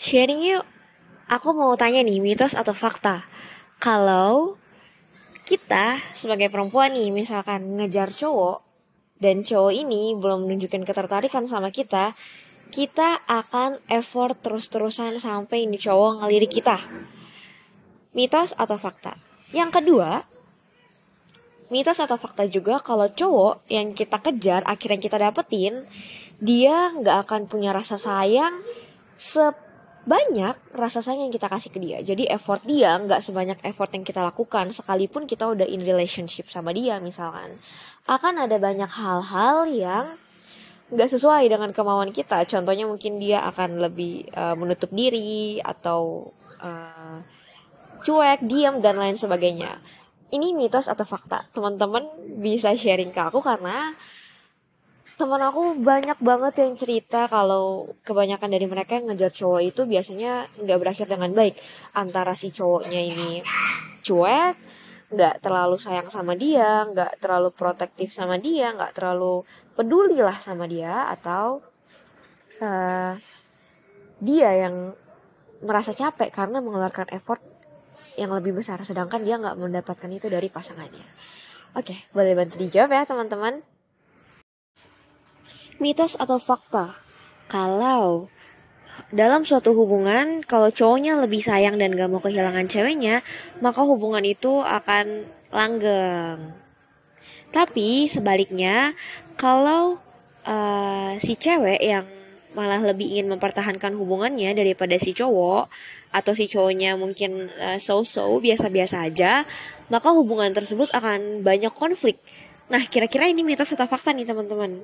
Sharing yuk. Aku mau tanya nih, mitos atau fakta. Kalau kita sebagai perempuan nih, misalkan ngejar cowok, dan cowok ini belum menunjukkan ketertarikan sama kita, kita akan effort terus-terusan sampai ini cowok ngelirik kita. Mitos atau fakta? Yang kedua, mitos atau fakta juga kalau cowok yang kita kejar akhirnya kita dapetin dia nggak akan punya rasa sayang sebanyak rasa sayang yang kita kasih ke dia. Jadi effort dia nggak sebanyak effort yang kita lakukan. Sekalipun kita udah in relationship sama dia misalkan. Akan ada banyak hal-hal yang nggak sesuai dengan kemauan kita. Contohnya mungkin dia akan lebih uh, menutup diri atau uh, cuek diam dan lain sebagainya. Ini mitos atau fakta? Teman-teman bisa sharing ke aku karena teman aku banyak banget yang cerita kalau kebanyakan dari mereka yang ngejar cowok itu biasanya nggak berakhir dengan baik. Antara si cowoknya ini cuek nggak terlalu sayang sama dia nggak terlalu protektif sama dia nggak terlalu peduli lah sama dia atau uh, dia yang merasa capek karena mengeluarkan effort yang lebih besar. Sedangkan dia nggak mendapatkan itu dari pasangannya. Oke boleh bantu dijawab ya teman-teman mitos atau fakta kalau dalam suatu hubungan kalau cowoknya lebih sayang dan gak mau kehilangan ceweknya maka hubungan itu akan langgeng tapi sebaliknya kalau uh, si cewek yang malah lebih ingin mempertahankan hubungannya daripada si cowok atau si cowoknya mungkin uh, so-so biasa-biasa aja, maka hubungan tersebut akan banyak konflik. Nah, kira-kira ini mitos atau fakta nih teman-teman?